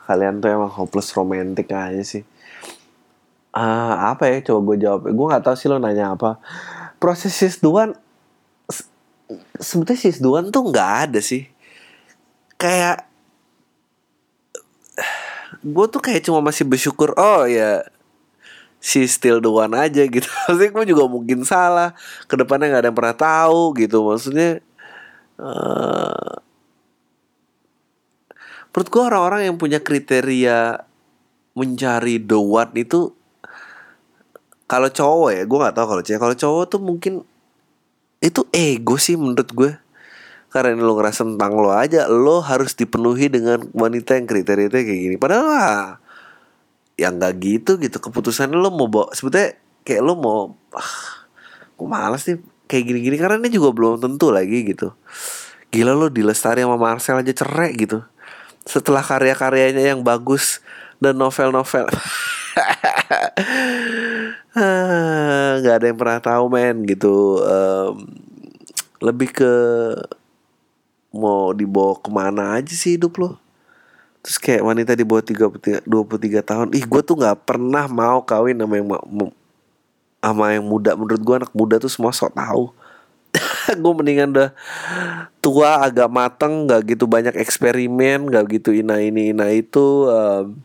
Speaker 1: kalian tuh emang hopeless romantic aja sih. Ah, apa ya? Coba gue jawab. Gue nggak tahu sih lo nanya apa. Proses sis duan sebetulnya sis duan tuh nggak ada sih. Kayak gue tuh kayak cuma masih bersyukur oh ya si still the one aja gitu. Maksudnya gue juga mungkin salah. Ke depannya gak ada yang pernah tahu gitu. Maksudnya uh, Menurut gue orang-orang yang punya kriteria Mencari the one itu Kalau cowok ya Gue gak tahu kalau cewek. Kalau cowok tuh mungkin Itu ego sih menurut gue karena lo ngerasa tentang lo aja Lo harus dipenuhi dengan wanita yang kriteria kayak gini. Padahal yang nggak gitu gitu. Keputusan lo mau bawa sebetulnya kayak lo mau ah, gue malas nih kayak gini-gini? Karena ini juga belum tentu lagi gitu. Gila lo di lestari sama Marcel aja cerai gitu. Setelah karya-karyanya yang bagus dan novel-novel. Ah, nggak ada yang pernah tahu men gitu. Um, lebih ke mau dibawa ke mana aja sih hidup lo Terus kayak wanita di bawah 33, 23 tahun Ih gue tuh gak pernah mau kawin sama yang sama yang muda. Menurut gue anak muda tuh semua sok tahu. Gue mendingan udah tua agak mateng gak gitu banyak eksperimen gak gitu ina ini ina itu um,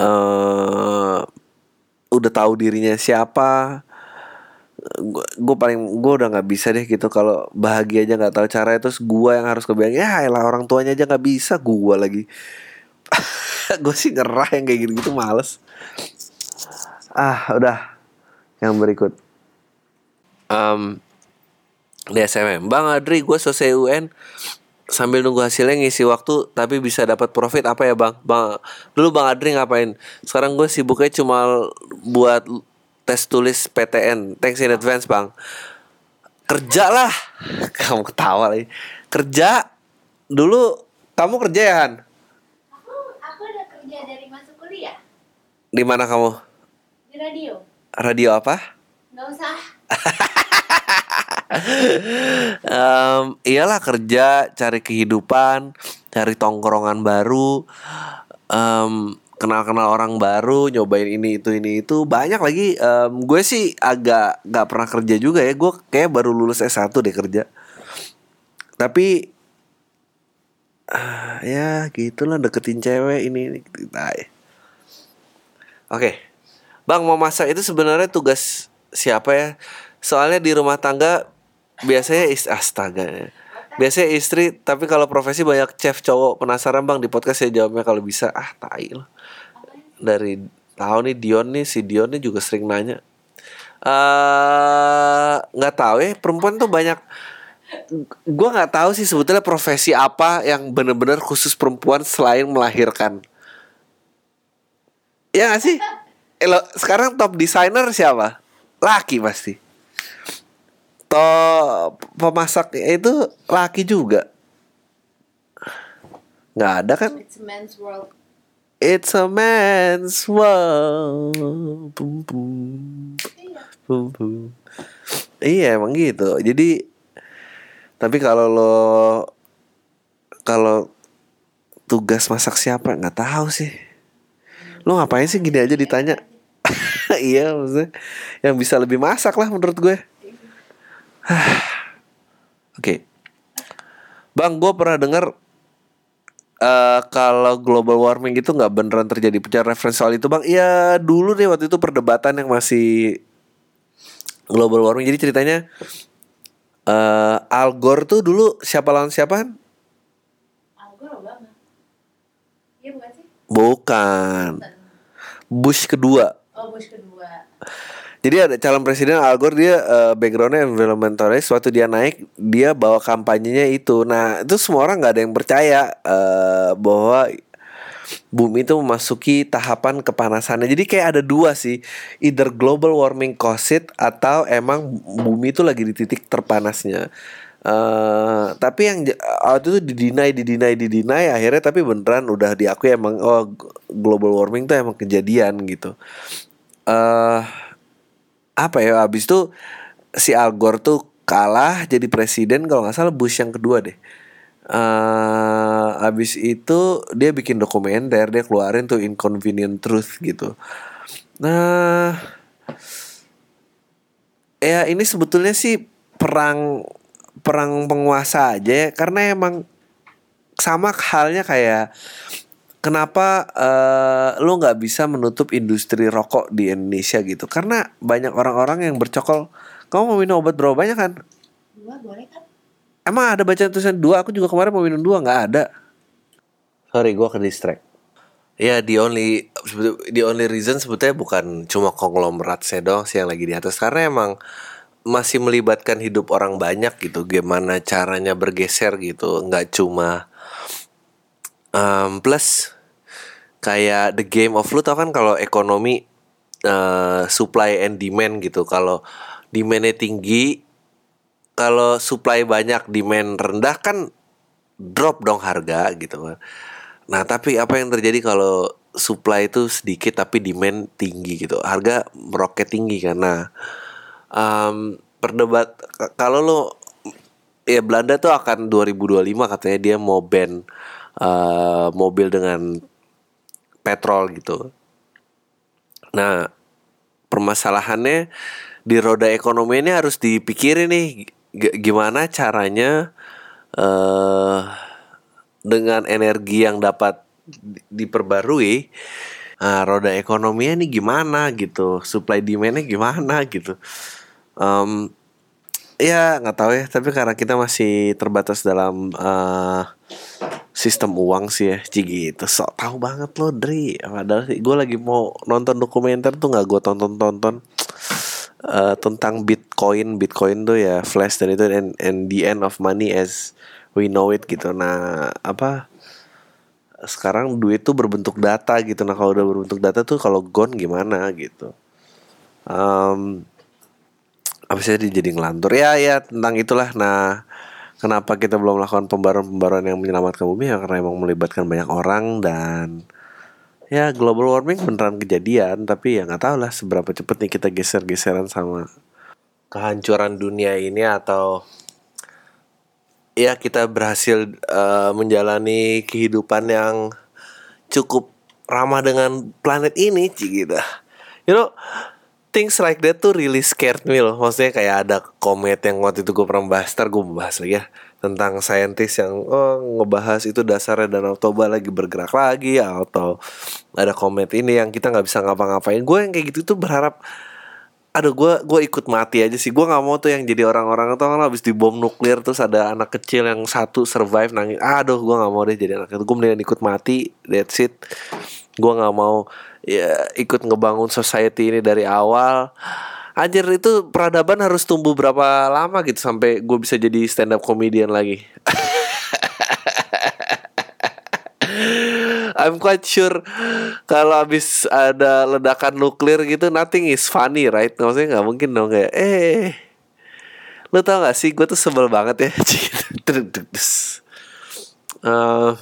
Speaker 1: uh, udah tahu dirinya siapa gue paling gue udah nggak bisa deh gitu kalau bahagia aja nggak tahu cara terus gue yang harus kebayang ya elah orang tuanya aja nggak bisa gue lagi. Gue sih ngerah yang kayak gitu gitu males. Ah udah. Yang berikut. Um, di SMM Bang Adri gue selesai UN sambil nunggu hasilnya ngisi waktu tapi bisa dapat profit apa ya bang? Bang dulu bang Adri ngapain? Sekarang gue sibuknya cuma buat tes tulis PTN. Thanks in advance, Bang. Kerja lah. Kamu ketawa lagi. Kerja. Dulu kamu kerja ya, Han?
Speaker 2: Aku aku udah kerja dari masuk kuliah.
Speaker 1: Di mana kamu?
Speaker 2: Di radio.
Speaker 1: Radio apa?
Speaker 2: Gak usah.
Speaker 1: um, iyalah kerja, cari kehidupan, cari tongkrongan baru. Um, kenal-kenal orang baru, nyobain ini itu ini itu banyak lagi. Um, gue sih agak nggak pernah kerja juga ya. Gue kayak baru lulus S1 deh kerja. Tapi uh, ya gitulah deketin cewek ini ini nah, ya. Oke. Bang mau masak itu sebenarnya tugas siapa ya? Soalnya di rumah tangga biasanya ist astaga ya. Biasanya istri, tapi kalau profesi banyak chef cowok. Penasaran bang di podcast saya jawabnya kalau bisa. Ah, tai loh dari tahu nih Dion nih si Dion nih juga sering nanya eh, nggak uh, tahu ya perempuan tuh banyak gue nggak tahu sih sebetulnya profesi apa yang bener-bener khusus perempuan selain melahirkan. Ya gak sih? Eh, lo, sekarang top designer siapa? Laki pasti. Top pemasak itu laki juga. Nggak ada kan
Speaker 2: It's
Speaker 1: a man's world. Boom, boom. Boom, boom. Iya emang gitu. Jadi tapi kalau lo kalau tugas masak siapa nggak tahu sih. Lo ngapain sih gini aja ditanya? iya maksudnya yang bisa lebih masak lah menurut gue. Oke. Okay. Bang, gue pernah dengar uh, kalau global warming itu nggak beneran terjadi. Punya referensi soal itu bang. Iya dulu nih waktu itu perdebatan yang masih global warming. Jadi ceritanya uh, Al Gore tuh dulu siapa lawan siapa
Speaker 2: Al Gore Obama. Iya bukan sih?
Speaker 1: Bukan. Bush kedua.
Speaker 2: Oh Bush kedua
Speaker 1: jadi ada calon presiden Al Gore dia uh, backgroundnya environmentalist. Waktu dia naik dia bawa kampanyenya itu. Nah itu semua orang nggak ada yang percaya uh, bahwa bumi itu memasuki tahapan kepanasannya. Jadi kayak ada dua sih, either global warming cause it atau emang bumi itu lagi di titik terpanasnya. Uh, tapi yang waktu itu didinai, didinai, didinai, akhirnya tapi beneran udah diakui emang oh global warming tuh emang kejadian gitu. Uh, apa ya? Abis itu si Al Gore tuh kalah jadi presiden kalau nggak salah Bush yang kedua deh uh, abis itu dia bikin dokumenter dia keluarin tuh inconvenient truth gitu nah ya ini sebetulnya sih perang perang penguasa aja ya karena emang sama halnya kayak kenapa uh, lo nggak bisa menutup industri rokok di Indonesia gitu karena banyak orang-orang yang bercokol kamu mau minum obat berapa banyak kan
Speaker 2: Dua boleh kan?
Speaker 1: Emang ada baca tulisan dua? Aku juga kemarin mau minum dua nggak ada. Sorry, gue ke distract. Ya, the only the only reason sebetulnya bukan cuma konglomerat saya doang sih yang lagi di atas karena emang masih melibatkan hidup orang banyak gitu. Gimana caranya bergeser gitu, nggak cuma um, plus kayak the game of lu tau kan kalau ekonomi uh, supply and demand gitu. Kalau demandnya tinggi kalau supply banyak demand rendah kan drop dong harga gitu kan. Nah, tapi apa yang terjadi kalau supply itu sedikit tapi demand tinggi gitu. Harga meroket tinggi karena um, perdebat kalau lo ya Belanda tuh akan 2025 katanya dia mau ban uh, mobil dengan petrol gitu. Nah, permasalahannya di roda ekonomi ini harus dipikirin nih gimana caranya uh, dengan energi yang dapat diperbarui uh, roda ekonominya ini gimana gitu supply demandnya gimana gitu um, ya nggak tahu ya tapi karena kita masih terbatas dalam uh, sistem uang sih ya Cigi itu sok tahu banget loh Dri padahal gue lagi mau nonton dokumenter tuh nggak gue tonton tonton uh, tentang Bitcoin. Bitcoin tuh ya flash dan itu and, and the end of money as we know it gitu. Nah, apa sekarang duit tuh berbentuk data gitu. Nah, kalau udah berbentuk data tuh kalau gone gimana gitu. Um, apa sih jadi ngelantur. Ya ya tentang itulah. Nah, kenapa kita belum melakukan pembaruan-pembaruan yang menyelamatkan bumi? Ya karena emang melibatkan banyak orang dan ya global warming beneran kejadian. Tapi ya nggak tahu lah seberapa cepet nih kita geser-geseran sama kehancuran dunia ini atau ya kita berhasil uh, menjalani kehidupan yang cukup ramah dengan planet ini gitu. You know things like that tuh really scared me loh. Maksudnya kayak ada komet yang waktu itu gue pernah bahas tar gue bahas lagi ya tentang saintis yang oh, ngebahas itu dasarnya Danau Toba lagi bergerak lagi atau ada komet ini yang kita nggak bisa ngapa-ngapain. Gue yang kayak gitu tuh berharap aduh gue gue ikut mati aja sih. Gue nggak mau tuh yang jadi orang-orang tuh kan habis dibom nuklir terus ada anak kecil yang satu survive nangis. Aduh gue nggak mau deh jadi anak itu. Gue mendingan ikut mati that's it. Gue nggak mau ya ikut ngebangun society ini dari awal. Anjir itu peradaban harus tumbuh berapa lama gitu sampai gue bisa jadi stand up comedian lagi. I'm quite sure kalau habis ada ledakan nuklir gitu nothing is funny right? Maksudnya nggak mungkin dong kayak eh lo tau gak sih? Gue tuh sebel banget ya. Uh,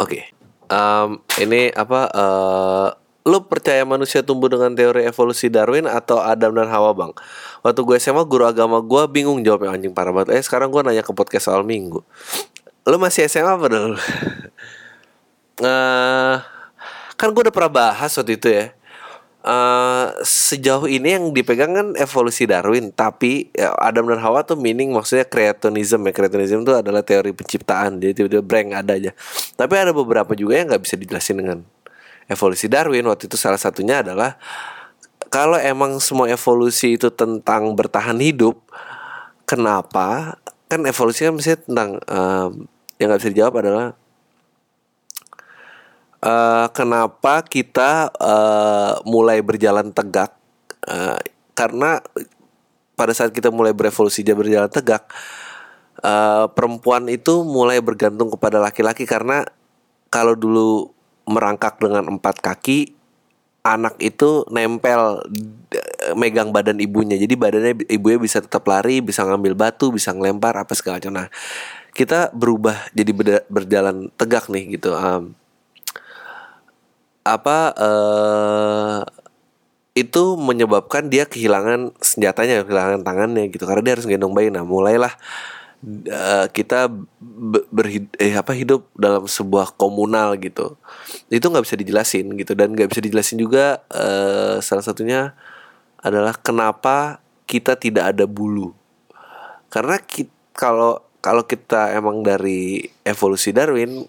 Speaker 1: oke. Um, ini apa uh, lu percaya manusia tumbuh dengan teori evolusi Darwin atau Adam dan Hawa bang? Waktu gue SMA guru agama gue bingung jawabnya anjing parah banget. Eh sekarang gue nanya ke podcast soal minggu. Lu masih SMA apa dulu? uh, kan gue udah pernah bahas waktu itu ya. Uh, sejauh ini yang dipegang kan evolusi Darwin tapi ya, Adam dan Hawa tuh meaning maksudnya kreatonism ya. Kreatonism itu adalah teori penciptaan jadi tiba-tiba brand ada aja. Tapi ada beberapa juga yang nggak bisa dijelasin dengan evolusi Darwin. Waktu itu salah satunya adalah kalau emang semua evolusi itu tentang bertahan hidup, kenapa? Kan evolusi kan mesti tentang um, yang nggak bisa dijawab adalah uh, kenapa kita uh, mulai berjalan tegak? Uh, karena pada saat kita mulai berevolusi dia berjalan tegak, uh, perempuan itu mulai bergantung kepada laki-laki karena kalau dulu merangkak dengan empat kaki anak itu nempel megang badan ibunya. Jadi badannya ibunya bisa tetap lari bisa ngambil batu bisa ngelempar apa segala macam. Nah kita berubah jadi berjalan tegak nih gitu Em, apa eh itu menyebabkan dia kehilangan senjatanya kehilangan tangannya gitu. Karena dia harus gendong bayi. Nah mulailah eh, kita be- berhid eh, apa hidup dalam sebuah komunal gitu. Itu nggak bisa dijelasin gitu. Dan nggak bisa dijelasin juga eh, salah satunya adalah kenapa kita tidak ada bulu. Karena kalau kalau kita emang dari evolusi Darwin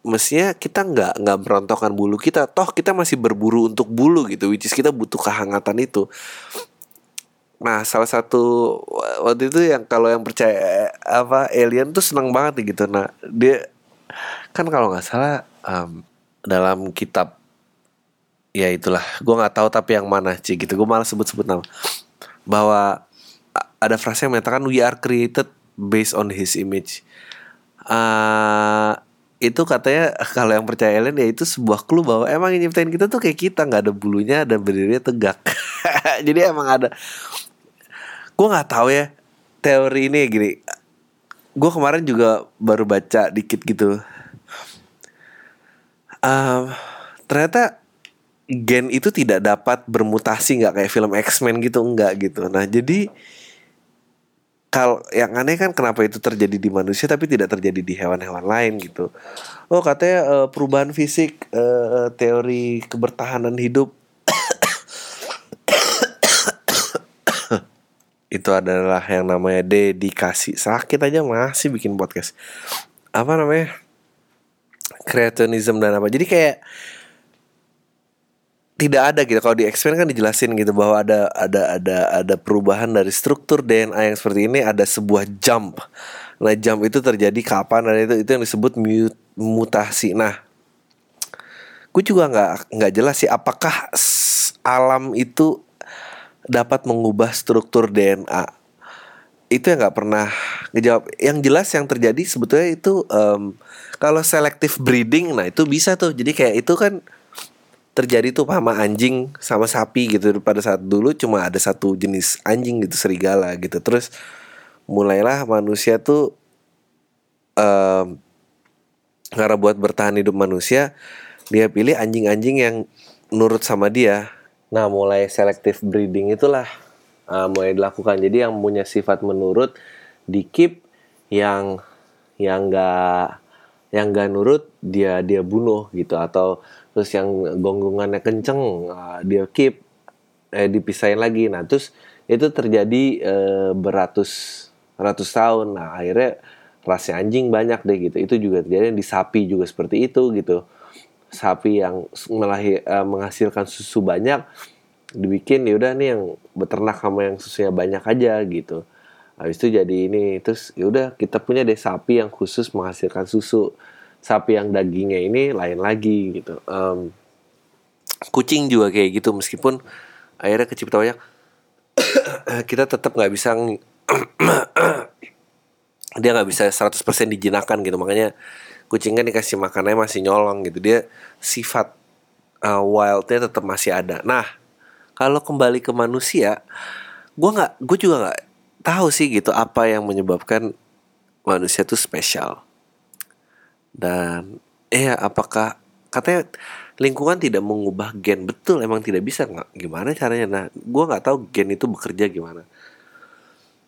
Speaker 1: mestinya kita nggak nggak merontokkan bulu kita. Toh kita masih berburu untuk bulu gitu which is kita butuh kehangatan itu. Nah salah satu waktu itu yang kalau yang percaya apa alien tuh senang banget gitu. Nah dia kan kalau nggak salah em, dalam kitab ya itulah gue nggak tahu tapi yang mana sih gitu. Gue malah sebut-sebut nama. Bahwa ada frase yang menyatakan we are created based on his image. Eh itu katanya kalau yang percaya alien ya itu sebuah clue bahwa emang yang nyiptain kita tuh kayak kita. Nggak ada bulunya dan berdirinya tegak. Jadi emang ada. Gue nggak tahu ya teori ini gini. Gue kemarin juga baru baca dikit gitu. Em, ternyata gen itu tidak dapat bermutasi nggak kayak film X-Men gitu? Enggak gitu. Nah jadi kalau yang aneh kan kenapa itu terjadi di manusia tapi tidak terjadi di hewan-hewan lain gitu. Oh katanya eh, perubahan fisik eh, teori kebertahanan hidup itu adalah yang namanya dedikasi. Sakit aja masih bikin podcast. Apa namanya? Creationism dan apa. Jadi kayak tidak ada gitu kalau di X-Men kan dijelasin gitu bahwa ada ada ada ada perubahan dari struktur DNA yang seperti ini ada sebuah jump. Nah, jump itu terjadi kapan dan itu itu yang disebut mu- mutasi. Nah, gue juga nggak nggak jelas sih apakah alam itu dapat mengubah struktur DNA. Itu yang nggak pernah ngejawab. Yang jelas yang terjadi sebetulnya itu em, kalau selective breeding, nah itu bisa tuh. Jadi kayak itu kan terjadi tuh sama anjing sama sapi gitu. Pada saat dulu cuma ada satu jenis anjing gitu serigala gitu. Terus mulailah manusia tuh em karena buat bertahan hidup manusia dia pilih anjing-anjing yang nurut sama dia. Nah mulai selective breeding itulah uh, mulai dilakukan. Jadi yang punya sifat menurut di keep yang yang enggak yang enggak nurut dia dia bunuh gitu. Atau terus yang gonggongannya kenceng uh, dia keep eh dipisahin lagi. Nah terus itu terjadi eh, beratus ratus tahun. Nah akhirnya rasnya anjing banyak deh gitu. Itu juga terjadi di sapi juga seperti itu gitu. Sapi yang melahir, eh, menghasilkan susu banyak dibikin ya udah nih yang beternak sama yang susunya banyak aja gitu habis itu jadi ini terus ya udah kita punya deh sapi yang khusus menghasilkan susu. Sapi yang dagingnya ini lain lagi gitu. Em, kucing juga kayak gitu meskipun akhirnya kecipta banyak. Kita tetap nggak bisa dia nggak bisa 100% dijinakan gitu. Makanya kucing kan dikasih makanannya masih nyolong gitu. Dia sifat uh, wildnya tetap masih ada. Nah kalau kembali ke manusia gue nggak gue juga nggak tahu sih gitu apa yang menyebabkan manusia tuh spesial. Dan eh apakah katanya lingkungan tidak mengubah gen. Betul emang tidak bisa. Nggak gimana caranya? Nah gue nggak tahu gen itu bekerja gimana.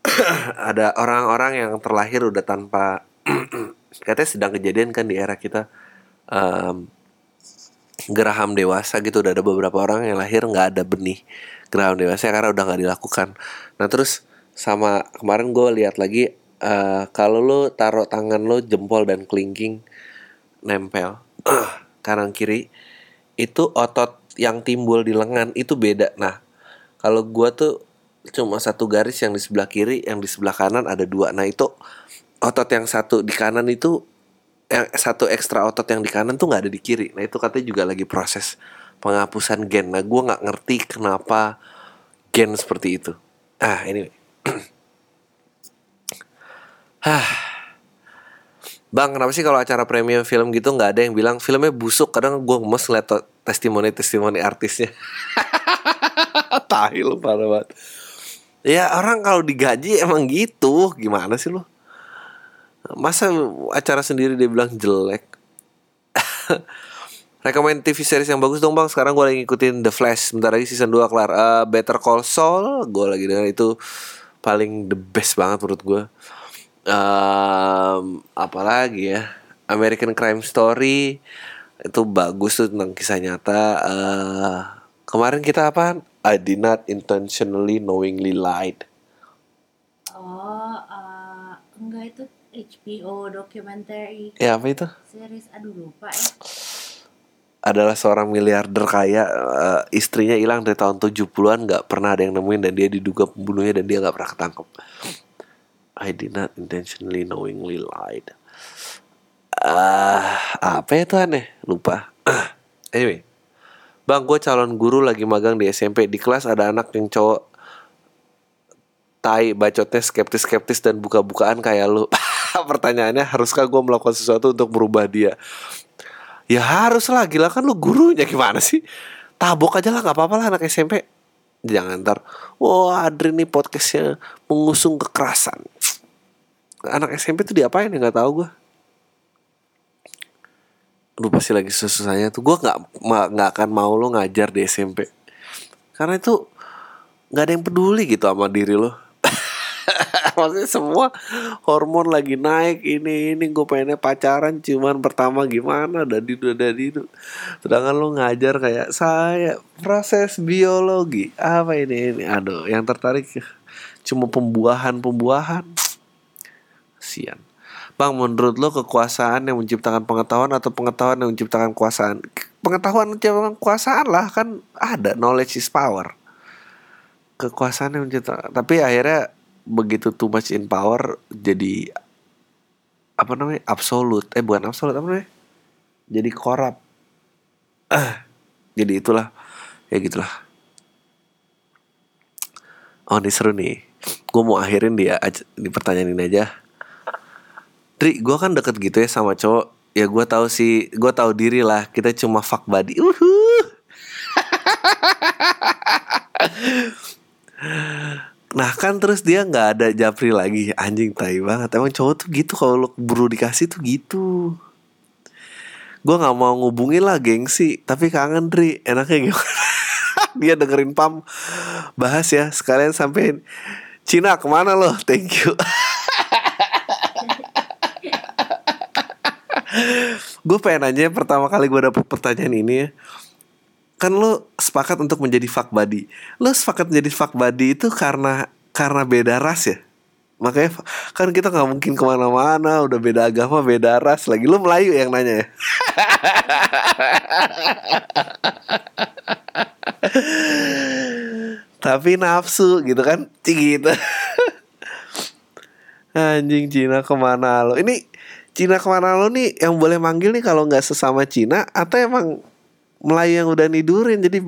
Speaker 1: Ada orang-orang yang terlahir udah tanpa katanya sedang kejadian kan di era kita em, geraham dewasa gitu. Udah ada beberapa orang yang lahir nggak ada benih geraham dewasa karena udah nggak dilakukan. Nah terus sama kemarin gue lihat lagi eh, kalau lo taruh tangan lo jempol dan kelingking nempel kanan kiri itu otot yang timbul di lengan itu beda. Nah kalau gua tuh cuma satu garis yang di sebelah kiri yang di sebelah kanan ada dua. Nah itu otot yang satu di kanan itu yang satu ekstra otot yang di kanan tuh nggak ada di kiri. Nah itu katanya juga lagi proses penghapusan gen. Nah gua nggak ngerti kenapa gen seperti itu. Ah ini ah Bang, kenapa sih kalau acara premium film gitu nggak ada yang bilang filmnya busuk? Kadang gue gemes ngeliat testimoni-testimoni artisnya. Tahi lu parah banget. Ya orang kalau digaji emang gitu. Gimana sih lu? Masa acara sendiri dia bilang jelek? Rekomend TV series yang bagus dong bang Sekarang gue lagi ngikutin The Flash Bentar lagi season 2 kelar Eh, Better Call Saul Gue lagi denger itu Paling the best banget menurut gue Em, Apalagi ya American Crime Story Itu bagus tuh tentang kisah nyata Eh, Kemarin kita apa? I did not intentionally knowingly lied
Speaker 2: Oh, eh, enggak itu HBO documentary
Speaker 1: Ya apa itu?
Speaker 2: series. Aduh lupa ya.
Speaker 1: Adalah seorang miliarder kaya eh, istrinya hilang dari tahun 70-an nggak pernah ada yang nemuin dan dia diduga pembunuhnya dan dia nggak pernah ketangkep. I did not intentionally knowingly lied. Ah apa ya aneh? Lupa. Anyway bang gue calon guru lagi magang di SMP di kelas ada anak yang cowok tai bacotnya skeptis-skeptis dan buka-bukaan kayak lu. Pertanyaannya haruskah gue melakukan sesuatu untuk merubah dia Ya harus lah gila kan lu gurunya gimana sih? Tabok aja lah gak apa-apa lah anak SMP Jangan ntar Wah Adri nih podcastnya Mengusung kekerasan. Anak SMP tuh diapain ya? Gak tahu gue Lu pasti lagi susah-susahnya tuh. Gue gak, ma- gak akan mau lo ngajar di SMP Karena itu Gak ada yang peduli gitu sama diri lo Maksudnya semua hormon lagi naik ini ini gue pengennya pacaran cuman pertama gimana? Dadi dadi sedangkan lu ngajar kayak saya proses biologi. Apa ini ini? Aduh yang tertarik cuma pembuahan pembuahan sian. Bang menurut lo kekuasaan yang menciptakan pengetahuan atau pengetahuan yang menciptakan kekuasaan pengetahuan menciptakan kekuasaan lah kan ada knowledge is power. Kekuasaan yang menciptakan tapi akhirnya begitu too much in power jadi apa namanya absolut eh bukan absolut apa namanya? Jadi korup ah jadi itulah ya gitulah. Oh ini seru nih. Gue mau akhirin dia di pertanyaan ini aja. Dri gue kan deket gitu ya sama cowok. Ya gue tahu sih gue tahu diri lah. Kita cuma fuck buddy. Uhuh. Nah kan terus dia nggak ada japri lagi. Anjing tai banget. Emang cowok tuh gitu Kalau buru dikasih tuh gitu. Gue nggak mau ngubungin lah gengsi Tapi kangen Dri Enaknya gimana? Dia dengerin Pam. Bahas ya Sekalian sampein. Cina ke mana lo? Thank you. Gue pengen nanya Pertama kali gue dapet pertanyaan ini ya kan lo sepakat untuk menjadi fuck buddy. Lo sepakat menjadi fuck buddy itu karena karena beda ras ya. Makanya kan kita nggak mungkin ke mana-mana, udah beda agama, beda ras lagi. Lo Melayu yang nanya ya. Tapi nafsu gitu kan, gitu. Anjing Cina ke mana lo? Ini Cina ke mana lo nih yang boleh manggil nih kalau nggak sesama Cina atau emang Melayu yang udah nidurin jadi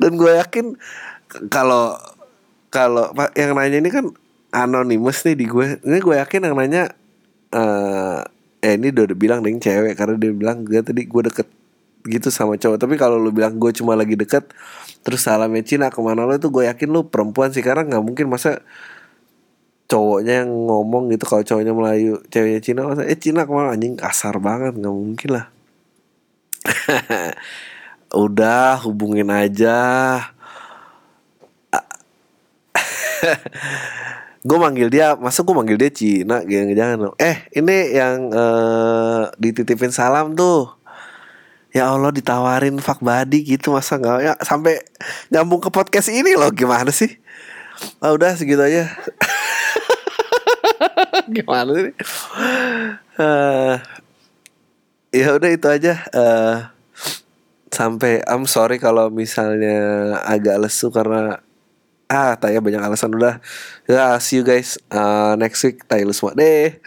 Speaker 1: dan gue yakin kalau kalau yang nanya ini kan anonimus nih di gue ini gue yakin yang nanya eh eh ini udah, bilang deh cewek karena dia bilang gue tadi gue deket gitu sama cowok. Tapi kalau lu bilang gue cuma lagi deket terus salamnya Cina ke mana lo itu gue yakin lu perempuan sih. Karena nggak mungkin masa cowoknya yang ngomong gitu kalau cowoknya Melayu ceweknya Cina masa eh Cina ke mana? Anjing kasar banget nggak mungkin lah udah hubungin aja. Gue manggil dia masa gue manggil dia Cina? Jangan jangan eh ini yang eh, dititipin salam tuh. Ya Allah ditawarin fuck buddy gitu masa nggak? Ya sampai nyambung ke podcast ini loh gimana sih? Ah, udah segitu aja. Gimana sih? Eh, ya udah itu aja Eh, sampai I'm sorry kalau misalnya agak lesu karena ah tanya banyak alasan udah. Ya see you guys Eh, next week tayo lu semua. Deh